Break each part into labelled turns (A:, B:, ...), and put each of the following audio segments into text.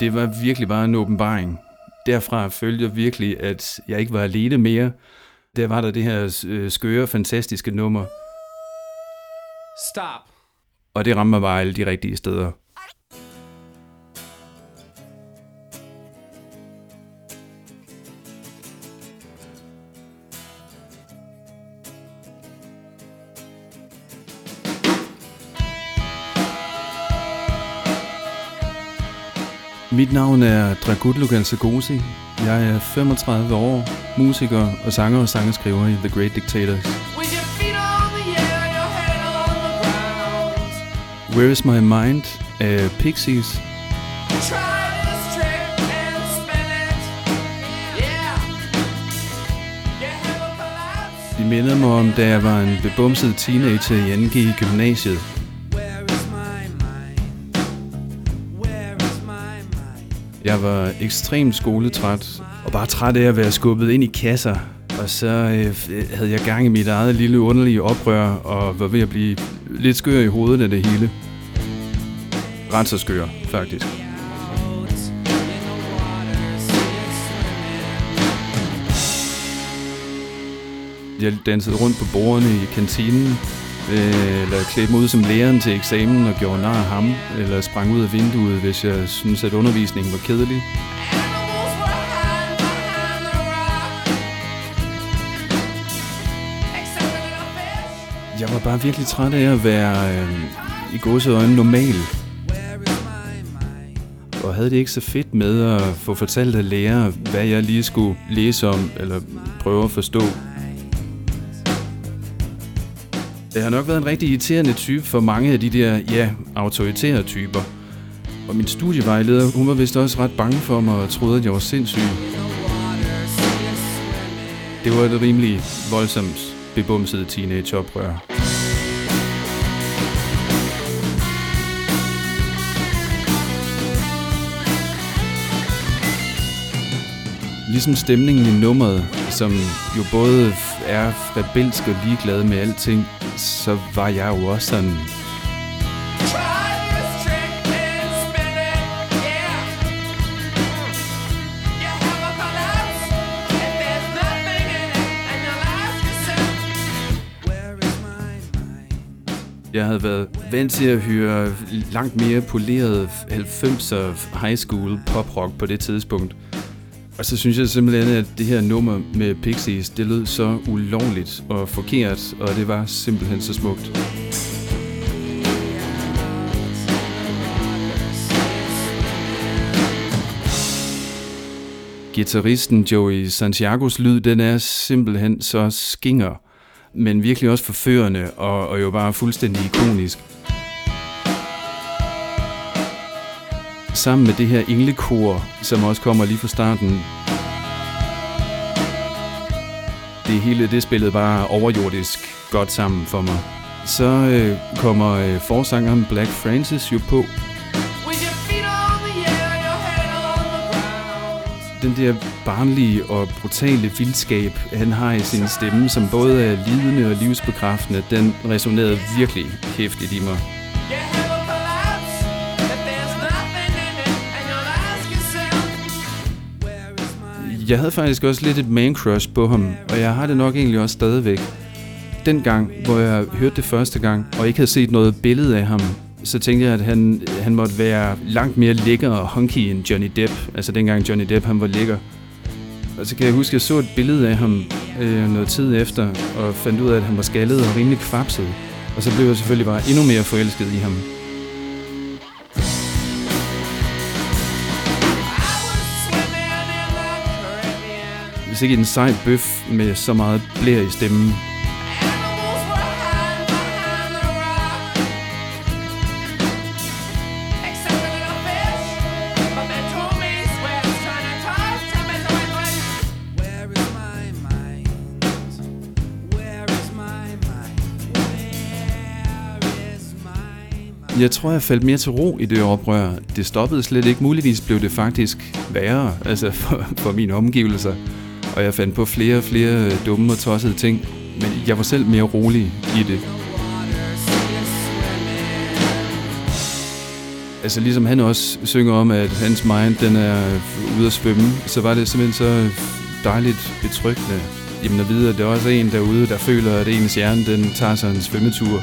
A: Det var virkelig bare en åbenbaring. Derfra følte jeg virkelig, at jeg ikke var alene mere. Der var der det her øh, skøre, fantastiske nummer.
B: Stop.
A: Og det rammer mig bare alle de rigtige steder. Mit navn er Dragutlu Galsagosi. Jeg er 35 år, musiker og sanger og sangeskriver i The Great Dictators.
B: Air.
A: Where is my mind? af Pixies.
B: Yeah.
A: De minder mig om, da jeg var en bebumset teenager i 2G i gymnasiet. Jeg var ekstremt skoletræt, og bare træt af at være skubbet ind i kasser. Og så øh, havde jeg gang i mit eget lille underlige oprør, og var ved at blive lidt skør i hovedet af det hele. Ret så skør, faktisk. Jeg dansede rundt på bordene i kantinen, Øh, eller klædte mig ud som læreren til eksamen og gjorde nar af ham, eller sprang ud af vinduet, hvis jeg synes at undervisningen var kedelig. Jeg var bare virkelig træt af at være øh, i godseøjne normal, og havde det ikke så fedt med at få fortalt af lærer, hvad jeg lige skulle læse om, eller prøve at forstå. Jeg har nok været en rigtig irriterende type for mange af de der, ja, autoritære typer. Og min studievejleder, hun var vist også ret bange for mig og troede, at jeg var sindssyg. Det var et rimelig voldsomt bebumset teenageoprør. Ligesom stemningen i nummeret, som jo både er rebelsk og ligeglad med alting, så var jeg jo også sådan, Jeg havde været vant til at høre langt mere poleret 90'er high school poprock på det tidspunkt. Og så synes jeg simpelthen, at det her nummer med Pixies, det lød så ulovligt og forkert, og det var simpelthen så smukt. Gitarristen Joey Santiagos lyd, den er simpelthen så skinger, men virkelig også forførende og, og jo bare fuldstændig ikonisk. Sammen med det her englekor, som også kommer lige fra starten. Det hele, det spillede bare overjordisk godt sammen for mig. Så øh, kommer øh, forsangeren Black Francis jo på. Den der barnlige og brutale vildskab, han har i sin stemme, som både er lidende og livsbekræftende, den resonerede virkelig hæftigt i mig.
B: Your
A: Jeg havde faktisk også lidt et man crush på ham, og jeg har det nok egentlig også stadigvæk. Den gang, hvor jeg hørte det første gang, og ikke havde set noget billede af ham, så tænkte jeg, at han, han måtte være langt mere lækker og hunky end Johnny Depp. Altså dengang Johnny Depp han var lækker. Og så kan jeg huske, at jeg så et billede af ham øh, noget tid efter, og fandt ud af, at han var skaldet og rimelig kvapset. Og så blev jeg selvfølgelig bare endnu mere forelsket i ham. Hvis ikke en sej bøf med så meget blær i stemmen, Jeg tror, jeg faldt mere til ro i det oprør. Det stoppede slet ikke. Muligvis blev det faktisk værre, altså for, for mine omgivelser. Og jeg fandt på flere og flere øh, dumme og tossede ting. Men jeg var selv mere rolig i det. Altså ligesom han også synger om, at hans mind den er øh, ude at svømme, så var det simpelthen så øh, dejligt betryggende. Jamen at vide, at der også er en derude, der føler, at ens hjerne den tager sig en svømmetur.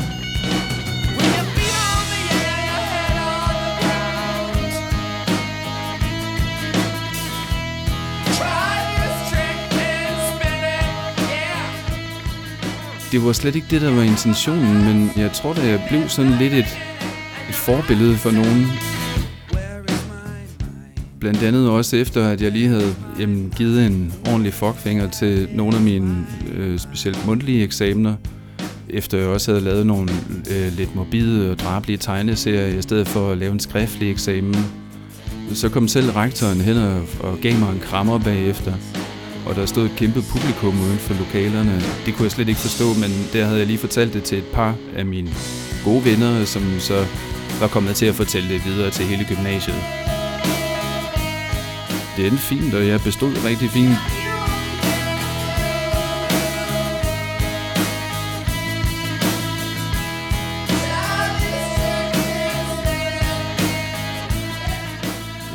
A: Det var slet ikke det, der var intentionen, men jeg tror, da, jeg blev sådan lidt et, et forbillede for nogen. Blandt andet også efter, at jeg lige havde jamen, givet en ordentlig fuckfinger til nogle af mine øh, specielt mundtlige eksamener. Efter jeg også havde lavet nogle øh, lidt morbide og drabelige tegneserier, i stedet for at lave en skriftlig eksamen. Så kom selv rektoren hen og, og gav mig en krammer bagefter. Og der stod et kæmpe publikum uden for lokalerne. Det kunne jeg slet ikke forstå, men der havde jeg lige fortalt det til et par af mine gode venner, som så var kommet til at fortælle det videre til hele gymnasiet. Det endte fint, og jeg bestod rigtig fint.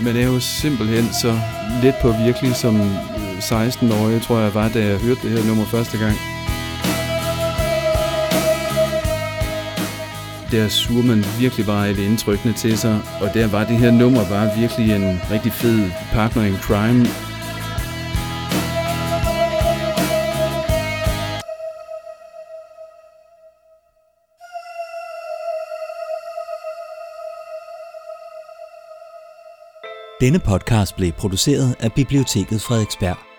A: Men det er jo simpelthen så lidt på virkelig som 16-årig, tror jeg var, da jeg hørte det her nummer første gang. Der suger man virkelig bare et indtrykkende til sig, og der var det her nummer bare virkelig en rigtig fed partner in crime.
C: Denne podcast blev produceret af Biblioteket Frederiksberg.